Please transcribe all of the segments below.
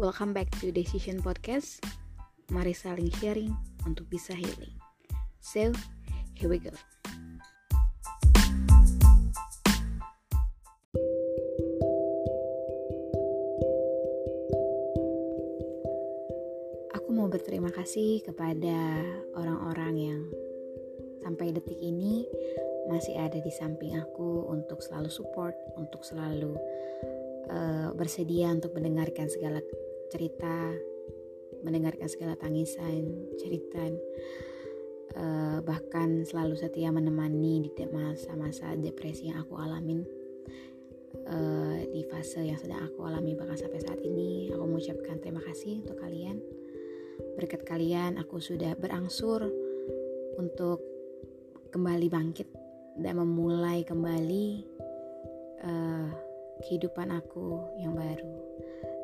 welcome back to Decision Podcast. Mari saling sharing untuk bisa healing. So, here we go. Aku mau berterima kasih kepada orang-orang yang sampai detik ini masih ada di samping aku untuk selalu support, untuk selalu uh, bersedia untuk mendengarkan segala cerita, mendengarkan segala tangisan, cerita, uh, bahkan selalu setia menemani di masa-masa depresi yang aku alamin uh, di fase yang sedang aku alami bahkan sampai saat ini. Aku mengucapkan terima kasih untuk kalian. Berkat kalian, aku sudah berangsur untuk kembali bangkit dan memulai kembali uh, kehidupan aku yang baru.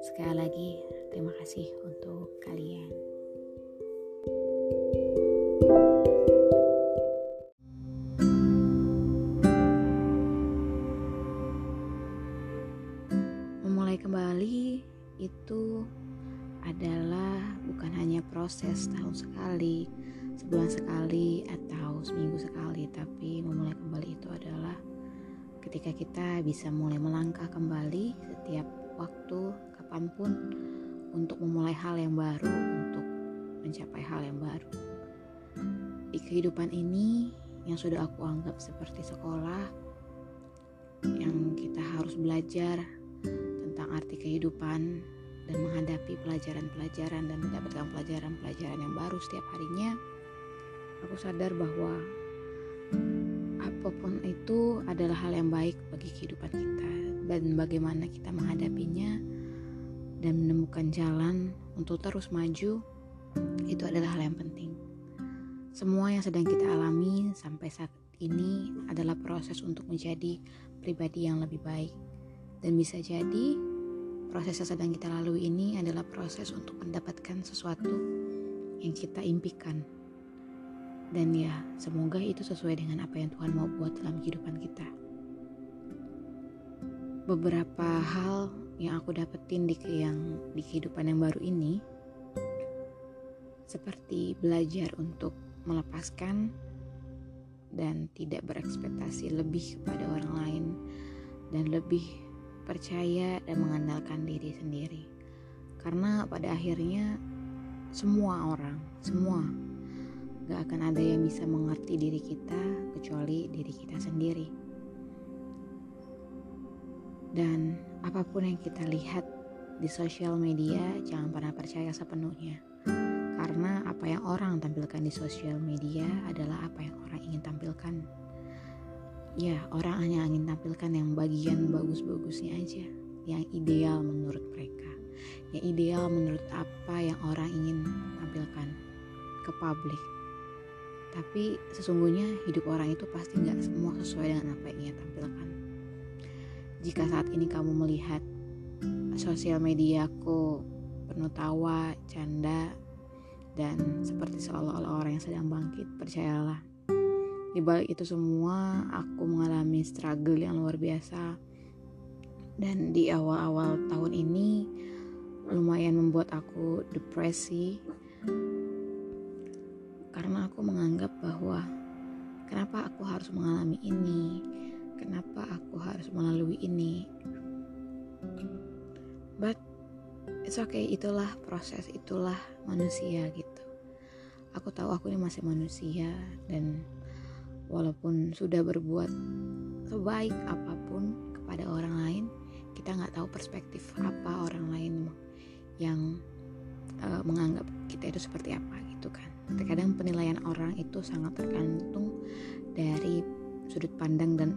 Sekali lagi, terima kasih untuk kalian. Memulai kembali itu adalah bukan hanya proses tahun sekali, sebulan sekali atau seminggu sekali tapi memulai kembali itu adalah ketika kita bisa mulai melangkah kembali setiap waktu kapan pun untuk memulai hal yang baru untuk mencapai hal yang baru. Di kehidupan ini yang sudah aku anggap seperti sekolah yang kita harus belajar tentang arti kehidupan dan menghadapi pelajaran-pelajaran dan mendapatkan pelajaran-pelajaran yang baru setiap harinya aku sadar bahwa apa pun itu adalah hal yang baik bagi kehidupan kita dan bagaimana kita menghadapinya dan menemukan jalan untuk terus maju itu adalah hal yang penting. Semua yang sedang kita alami sampai saat ini adalah proses untuk menjadi pribadi yang lebih baik dan bisa jadi proses yang sedang kita lalui ini adalah proses untuk mendapatkan sesuatu yang kita impikan dan ya, semoga itu sesuai dengan apa yang Tuhan mau buat dalam kehidupan kita. Beberapa hal yang aku dapetin di yang di kehidupan yang baru ini seperti belajar untuk melepaskan dan tidak berekspektasi lebih kepada orang lain dan lebih percaya dan mengandalkan diri sendiri. Karena pada akhirnya semua orang, semua Gak akan ada yang bisa mengerti diri kita kecuali diri kita sendiri. Dan apa pun yang kita lihat di sosial media, jangan pernah percaya sepenuhnya. Karena apa yang orang tampilkan di sosial media adalah apa yang orang ingin tampilkan. Ya, orang hanya ingin tampilkan yang bagian bagus-bagusnya aja, yang ideal menurut mereka, yang ideal menurut apa yang orang ingin tampilkan ke publik tapi sesungguhnya hidup orang itu pasti nggak semua sesuai dengan apa yang ia tampilkan. Jika saat ini kamu melihat sosial mediaku penuh tawa, canda, dan seperti seolah-olah orang yang sedang bangkit, percayalah. Di balik itu semua, aku mengalami struggle yang luar biasa. Dan di awal-awal tahun ini, lumayan membuat aku depresi karena aku menganggap bahwa kenapa aku harus mengalami ini, kenapa aku harus melalui ini. But it's okay, itulah proses, itulah manusia gitu. Aku tahu aku ini masih manusia dan walaupun sudah berbuat sebaik apa pun kepada orang lain, kita nggak tahu perspektif apa orang lain yang uh, menganggap kita itu seperti apa gitu kan terkadang penilaian orang itu sangat tergantung dari sudut pandang dan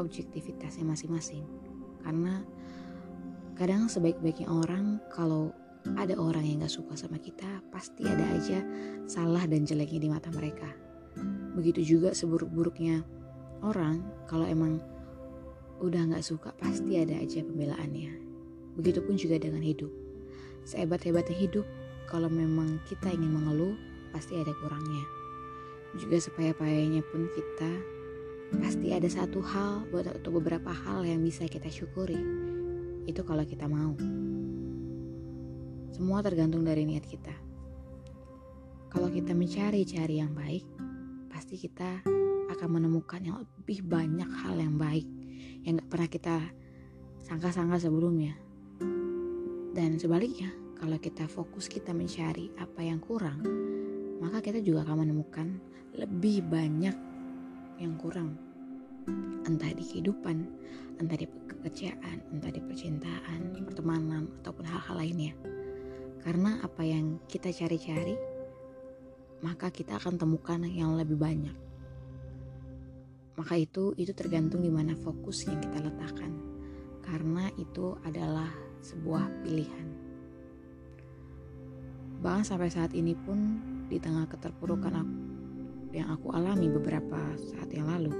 objektivitasnya masing-masing. Karena kadang sebaik-baiknya orang kalau ada orang yang gak suka sama kita pasti ada aja salah dan jeleknya di mata mereka. Begitu juga seburuk-buruknya orang kalau emang udah gak suka pasti ada aja pembelaannya. Begitupun juga dengan hidup. Sehebat-hebatnya hidup kalau memang kita ingin mengeluh pasti ada kurangnya. Juga sepayah-payahnya pun kita pasti ada satu hal atau beberapa hal yang bisa kita syukuri. Itu kalau kita mau. Semua tergantung dari niat kita. Kalau kita mencari-cari yang baik, pasti kita akan menemukan yang lebih banyak hal yang baik yang gak pernah kita sangka-sangka sebelumnya. Dan sebaliknya, kalau kita fokus kita mencari apa yang kurang, maka kita juga akan menemukan lebih banyak yang kurang. Entah di kehidupan, entah di pekerjaan, entah di percintaan, pertemanan, ataupun hal-hal lainnya. Karena apa yang kita cari-cari, maka kita akan temukan yang lebih banyak. Maka itu itu tergantung di mana fokus yang kita letakkan. Karena itu adalah sebuah pilihan. Bahkan sampai saat ini pun di tengah keterpurukan aku, yang aku alami beberapa saat yang lalu,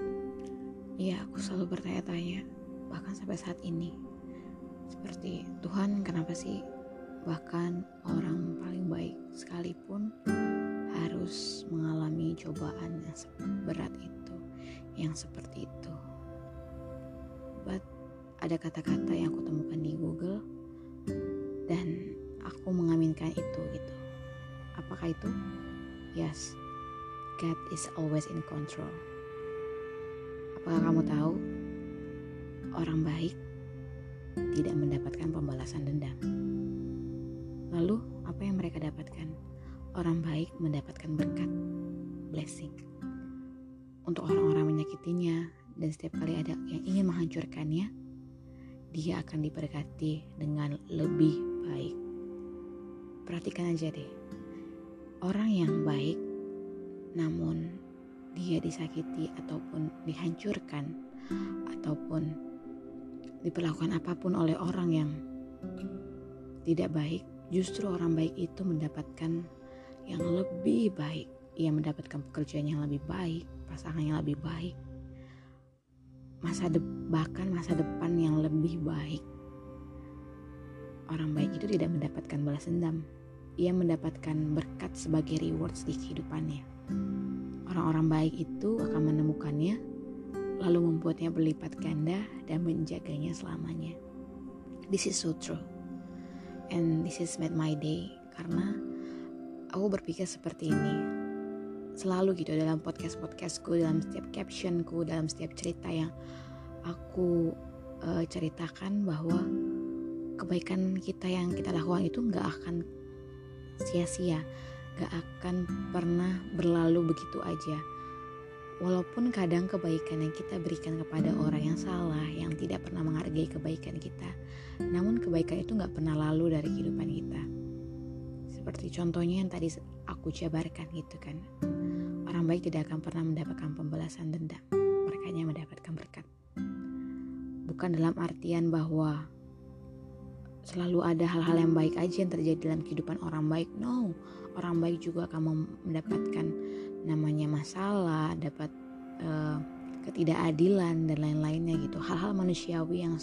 iya aku selalu bertanya-tanya, bahkan sampai saat ini. Seperti Tuhan kenapa sih bahkan orang paling baik sekalipun harus mengalami cobaan yang berat itu, yang seperti itu. But ada kata-kata yang aku temukan di Google dan aku mengaminkan itu gitu. Apakah itu? Yes, God is always in control. Apakah kamu tahu orang baik tidak mendapatkan pembalasan dendam? Lalu apa yang mereka dapatkan? Orang baik mendapatkan berkat, blessing. Untuk orang-orang menyakitinya dan setiap kali ada yang ingin menghancurkannya, dia akan diberkati dengan lebih baik. Perhatikan aja deh, orang yang baik namun dia disakiti ataupun dihancurkan ataupun diperlakukan apa pun oleh orang yang tidak baik, justru orang baik itu mendapatkan yang lebih baik. Ia mendapatkan pekerjaan yang lebih baik, pasangan yang lebih baik, masa de bahkan masa depan yang lebih baik. Orang baik itu tidak mendapatkan balas dendam. Ia mendapatkan berkat sebagai rewards di kehidupannya. Orang-orang baik itu akan menemukannya, lalu membuatnya berlipat ganda dan menjaganya selamanya. This is so true. And this is made my day karena aku berpikir seperti ini selalu gitu dalam podcast-podcastku, dalam setiap captionku, dalam setiap cerita yang aku uh, ceritakan bahwa kebaikan kita yang kita lakukan itu nggak akan sia-sia, nggak akan pernah berlalu begitu aja. Walaupun kadang kebaikan yang kita berikan kepada orang yang salah, yang tidak pernah menghargai kebaikan kita, namun kebaikan itu nggak pernah lalu dari kehidupan kita. Seperti contohnya yang tadi aku jabarkan gitu kan. Orang baik tidak akan pernah mendapatkan pembalasan dendam. Mereka hanya mendapatkan berkat. Bukan dalam artian bahwa selalu ada hal-hal yang baik aja yang terjadi dalam kehidupan orang baik. No, orang baik juga akan mendapatkan namanya masalah, dapat uh, ketidakadilan dan lain-lainnya gitu. Hal-hal manusiawi yang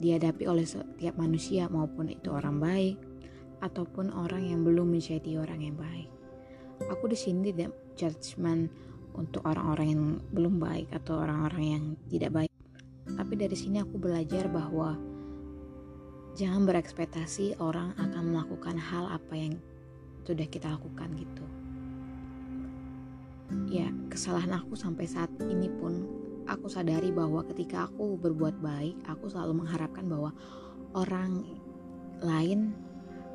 dihadapi oleh setiap manusia maupun itu orang baik ataupun orang yang belum menjadi orang yang baik. Aku di sini tidak judgement untuk orang-orang yang belum baik atau orang-orang yang tidak baik. Tapi dari sini aku belajar bahwa jangan berekspektasi orang akan melakukan hal apa yang sudah kita lakukan gitu. Ya, kesalahan aku sampai saat ini pun aku sadari bahwa ketika aku berbuat baik, aku selalu mengharapkan bahwa orang lain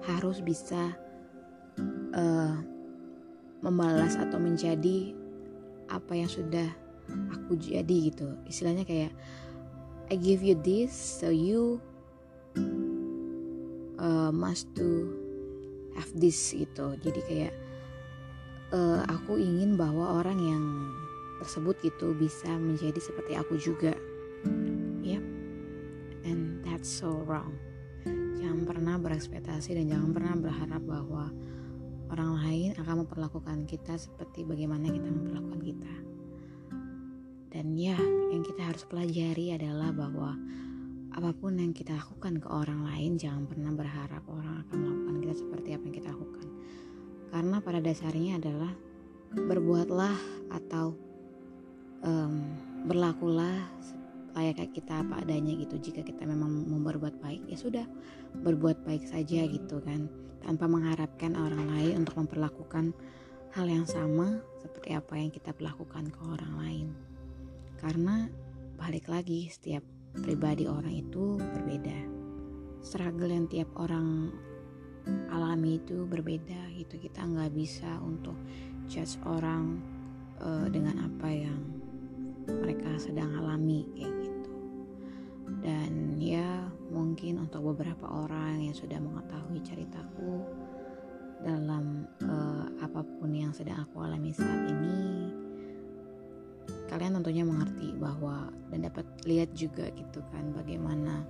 harus bisa uh, membalas atau menjadi apa yang sudah aku jadi gitu istilahnya kayak I give you this so you uh, must to have this gitu jadi kayak uh, aku ingin bahwa orang yang tersebut gitu bisa menjadi seperti aku juga yep. and that's so wrong jangan pernah berekspektasi dan jangan pernah berharap bahwa orang lain akan memperlakukan kita seperti bagaimana kita memperlakukan kita. Dan ya, yang kita harus pelajari adalah bahwa apa pun yang kita lakukan ke orang lain, jangan pernah berharap orang akan melakukan kita seperti apa yang kita lakukan. Karena pada dasarnya adalah berbuatlah atau um, berlakulah layaknya kita apa adanya gitu. Jika kita memang mau berbuat baik ya sudah berbuat baik saja gitu kan. Tanpa mengharapkan orang lain untuk memperlakukan hal yang sama seperti apa yang kita perlakukan ke orang lain. Karena balik lagi setiap pribadi orang itu berbeda. Struggle yang tiap orang alami itu berbeda gitu. Kita nggak bisa untuk judge orang uh, dengan apa yang mereka sedang alami kayak gitu. Dan ya mungkin untuk beberapa orang yang sudah mengetahui ceritaku dalam uh, apa pun yang sedang aku alami saat ini kalian tentunya mengerti bahwa dan dapat lihat juga gitu kan bagaimana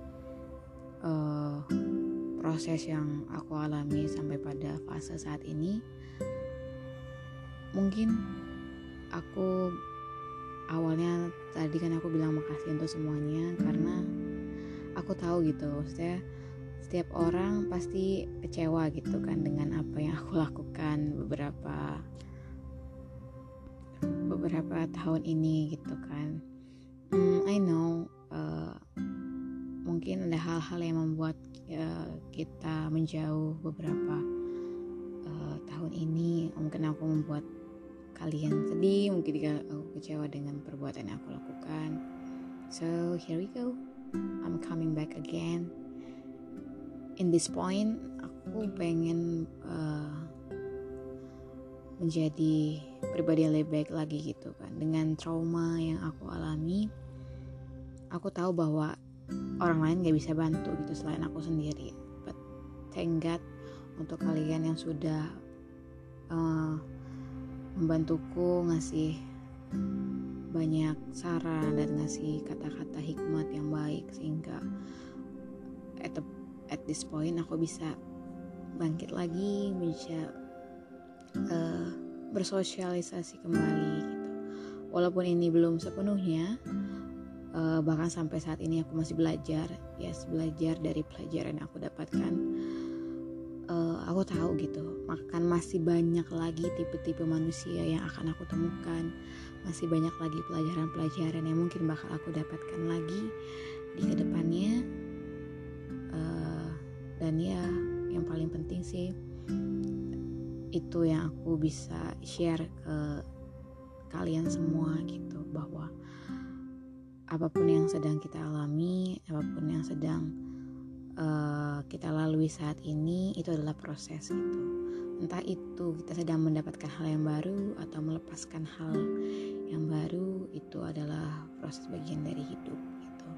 uh, proses yang aku alami sampai pada fase saat ini. Mungkin aku awalnya tadi kan aku bilang makasih untuk semuanya karena aku tahu gitu maksudnya setiap orang pasti kecewa gitu kan dengan apa yang aku lakukan beberapa beberapa tahun ini gitu kan. Hmm, I know uh, mungkin ada hal-hal yang membuat uh, kita menjauh beberapa uh, tahun ini. Mungkin aku membuat kalian sedih mungkin juga aku kecewa dengan perbuatan yang aku lakukan. So here we go. I'm coming back again. In this point aku pengen uh, menjadi pribadi yang lebih baik lagi gitu kan. Dengan trauma yang aku alami aku tahu bahwa orang lain gak bisa bantu gitu selain aku sendiri. But thank God untuk kalian yang sudah uh, membantuku ngasih banyak saran dan ngasih kata-kata hikmat yang baik sehingga at, the, at this point aku bisa bangkit lagi bisa uh, bersosialisasi kembali gitu. Walaupun ini belum sepenuhnya uh, bahkan sampai saat ini aku masih belajar ya yes, belajar dari pelajaran yang aku dapatkan. Uh, aku tahu gitu makan masih banyak lagi tipe-tipe manusia yang akan aku temukan. Masih banyak lagi pelajaran-pelajaran yang mungkin bakal aku dapatkan lagi di ke depannya. Uh, dan ya yang paling penting sih itu yang aku bisa share ke kalian semua gitu bahwa apa pun yang sedang kita alami, apa pun yang sedang uh, kita lalui saat ini, itu adalah proses gitu. Entah itu kita sedang mendapatkan hal yang baru atau melepaskan hal yang baru, itu adalah proses bagian dari hidup gitu.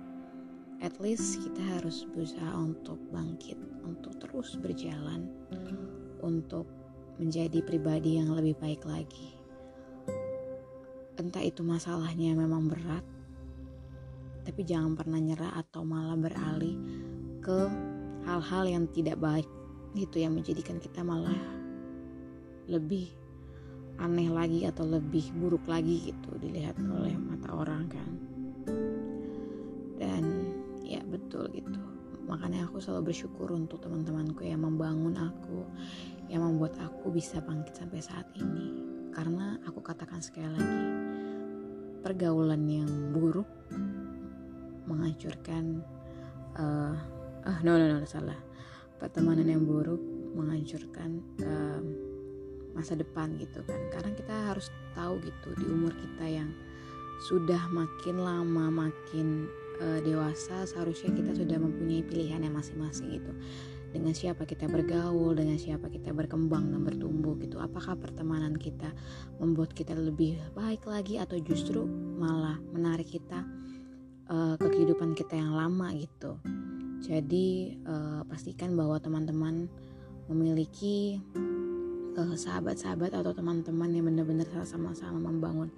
At least kita harus berusaha untuk bangkit, untuk terus berjalan, untuk menjadi pribadi yang lebih baik lagi. Entah itu masalahnya memang berat, tapi jangan pernah nyerah atau malah beralih ke hal-hal yang tidak baik gitu yang menjadikan kita malah lebih aneh lagi atau lebih buruk lagi gitu dilihat oleh mata orang kan dan ya betul gitu makanya aku selalu bersyukur untuk teman-temanku yang membangun aku yang membuat aku bisa bangkit sampai saat ini. Karena aku katakan sekali lagi pergaulan yang buruk menghancurkan uh, ah no no no salah. Pertemanan yang buruk menghancurkan uh, masa depan gitu kan. Karena kita harus tahu gitu di umur kita yang sudah makin lama makin uh, dewasa seharusnya kita sudah mempunyai pilihan yang masing-masing gitu dengan siapa kita bergaul dengan siapa kita berkembang dan bertumbuh gitu apakah pertemanan kita membuat kita lebih baik lagi atau justru malah menarik kita uh, ke kehidupan kita yang lama gitu. Jadi uh, pastikan bahwa teman-teman memiliki uh, sahabat-sahabat atau teman-teman yang benar-benar sama-sama membangun.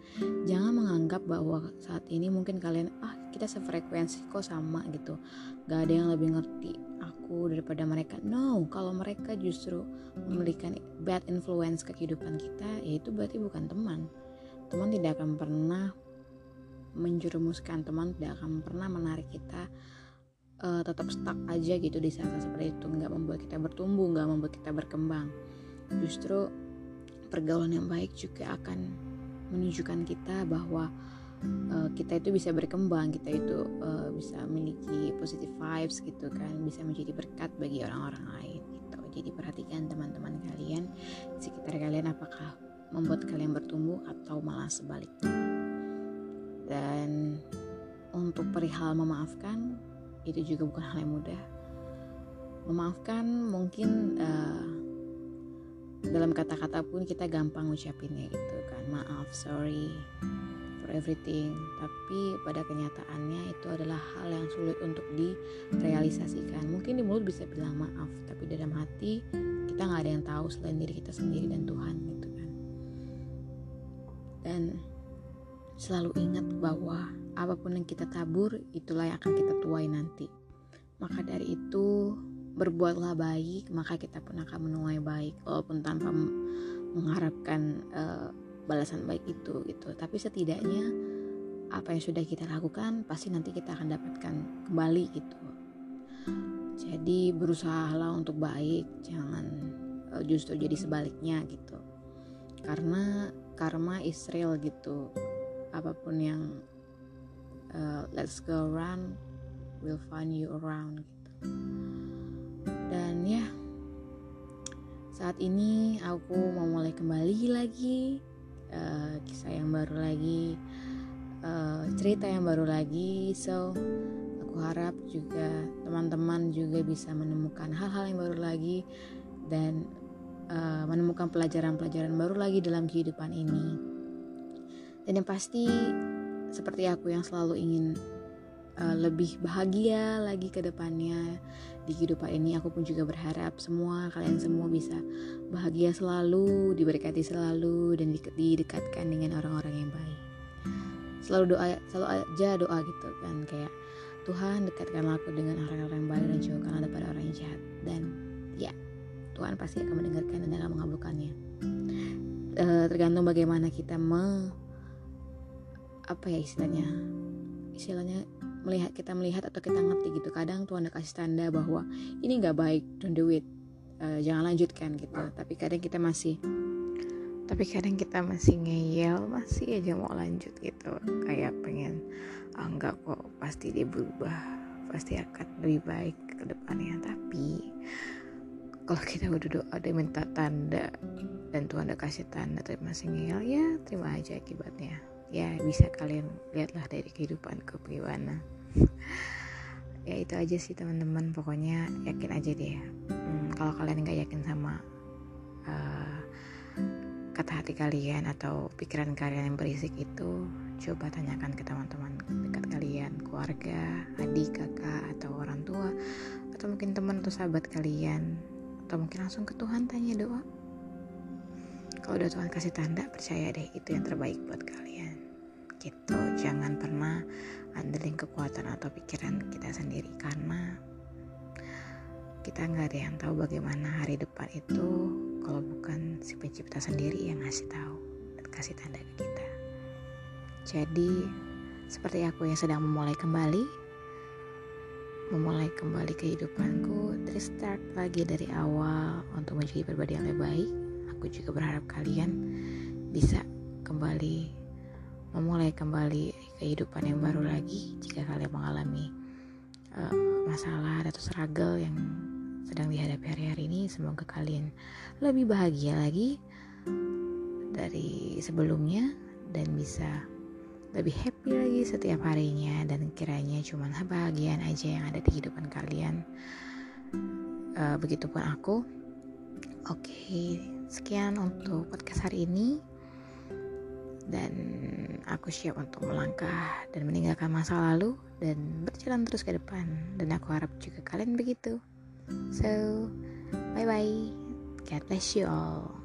Jangan menganggap bahwa saat ini mungkin kalian ah kita sefrekuensi kok sama gitu. Gak ada yang lebih ngerti aku daripada mereka. No, kalau mereka justru memiliki bad influence ke kehidupan kita, ya itu berarti bukan teman. Teman tidak akan pernah menjerumuskan teman tidak akan pernah menarik kita uh, tetap stuck aja gitu di saat seperti itu nggak membuat kita bertumbuh nggak membuat kita berkembang justru pergaulan yang baik juga akan menunjukkan kita bahwa uh, kita itu bisa berkembang kita itu uh, bisa memiliki positive vibes gitu kan bisa menjadi berkat bagi orang-orang lain gitu. Jadi perhatikan teman-teman kalian di sekitar kalian apakah membuat kalian bertumbuh atau malah sebaliknya. Dan untuk perihal memaafkan itu juga bukan hal yang mudah. Memaafkan mungkin uh, dalam kata-kata pun kita gampang ngucapinnya gitu kan maaf sorry for everything. Tapi pada kenyataannya itu adalah hal yang sulit untuk direalisasikan. Mungkin di mulut bisa bilang maaf tapi dalam hati kita nggak ada yang tahu selain diri kita sendiri dan Tuhan gitu kan. Dan selalu ingat bahwa apa pun yang kita tabur itulah yang akan kita tuai nanti. Maka dari itu berbuatlah baik maka kita pun akan menuai baik walaupun tanpa mengharapkan uh, balasan baik itu gitu. Tapi setidaknya apa yang sudah kita lakukan pasti nanti kita akan dapatkan kembali gitu. Jadi berusahalah untuk baik jangan uh, justru jadi sebaliknya gitu. Karena karma is real gitu. Apa pun yang uh, let's go around will find you around gitu. Dan ya saat ini aku mau mulai kembali lagi uh, kisah yang baru lagi uh, cerita yang baru lagi. So aku harap juga teman-teman juga bisa menemukan hal-hal yang baru lagi dan uh, menemukan pelajaran-pelajaran baru lagi dalam kehidupan ini. Dan yang pasti seperti aku yang selalu ingin uh, lebih bahagia lagi ke depannya di kehidupan ini. Aku pun juga berharap semua kalian semua bisa bahagia selalu diberkati selalu dan didekatkan dengan orang-orang yang baik. Selalu doa selalu aja doa gitu kan kayak Tuhan dekatkanlah aku dengan orang-orang yang baik dan jauhkanlah daripada orang yang jahat. Dan ya Tuhan pasti akan mendengarkan dan akan mengabulkannya. E, tergantung bagaimana kita me apa ya istilahnya? Istilahnya melihat kita melihat atau kita ngerti gitu. Kadang Tuhan udah kasih tanda bahwa ini nggak baik don't do it. Uh, jangan lanjutkan gitu. Tapi kadang kita masih tapi kadang kita masih ngeyel masih aja mau lanjut gitu. Kayak pengen ah, enggak kok pasti dia berubah. Pasti akan lebih baik ke depannya. Tapi kalau kita udah doa dan minta tanda dan Tuhan udah kasih tanda tapi masih ngeyel ya terima aja akibatnya ya bisa kalian lihatlah dari kehidupanku bagaimana ya itu aja sih teman-teman. Pokoknya yakin aja deh. Hmm, kalau kalian nggak yakin sama uh, kata hati kalian atau pikiran kalian yang berisik itu coba tanyakan ke teman-teman dekat kalian keluarga adik kakak atau orang tua atau mungkin teman atau sahabat kalian. Atau mungkin langsung ke Tuhan tanya doa. Kalau udah Tuhan kasih tanda percaya deh itu yang terbaik buat kalian gitu. Jangan pernah andelin kekuatan atau pikiran kita sendiri karena kita nggak ada yang tahu bagaimana hari depan itu kalau bukan si pencipta sendiri yang ngasih tahu dan kasih tanda ke kita. Jadi seperti aku yang sedang memulai kembali memulai kembali kehidupanku restart lagi dari awal untuk menjadi pribadi yang lebih baik. Aku juga berharap kalian bisa kembali memulai kembali kehidupan yang baru lagi jika kalian mengalami uh, masalah atau struggle yang sedang dihadapi hari-hari ini. Semoga kalian lebih bahagia lagi dari sebelumnya dan bisa lebih happy lagi setiap harinya. Dan kiranya cuma kebahagiaan aja yang ada di kehidupan kalian. Uh, begitupun aku. Oke okay, sekian untuk podcast hari ini dan aku siap untuk melangkah dan meninggalkan masa lalu dan berjalan terus ke depan. Dan aku harap juga kalian begitu. So bye bye God bless you all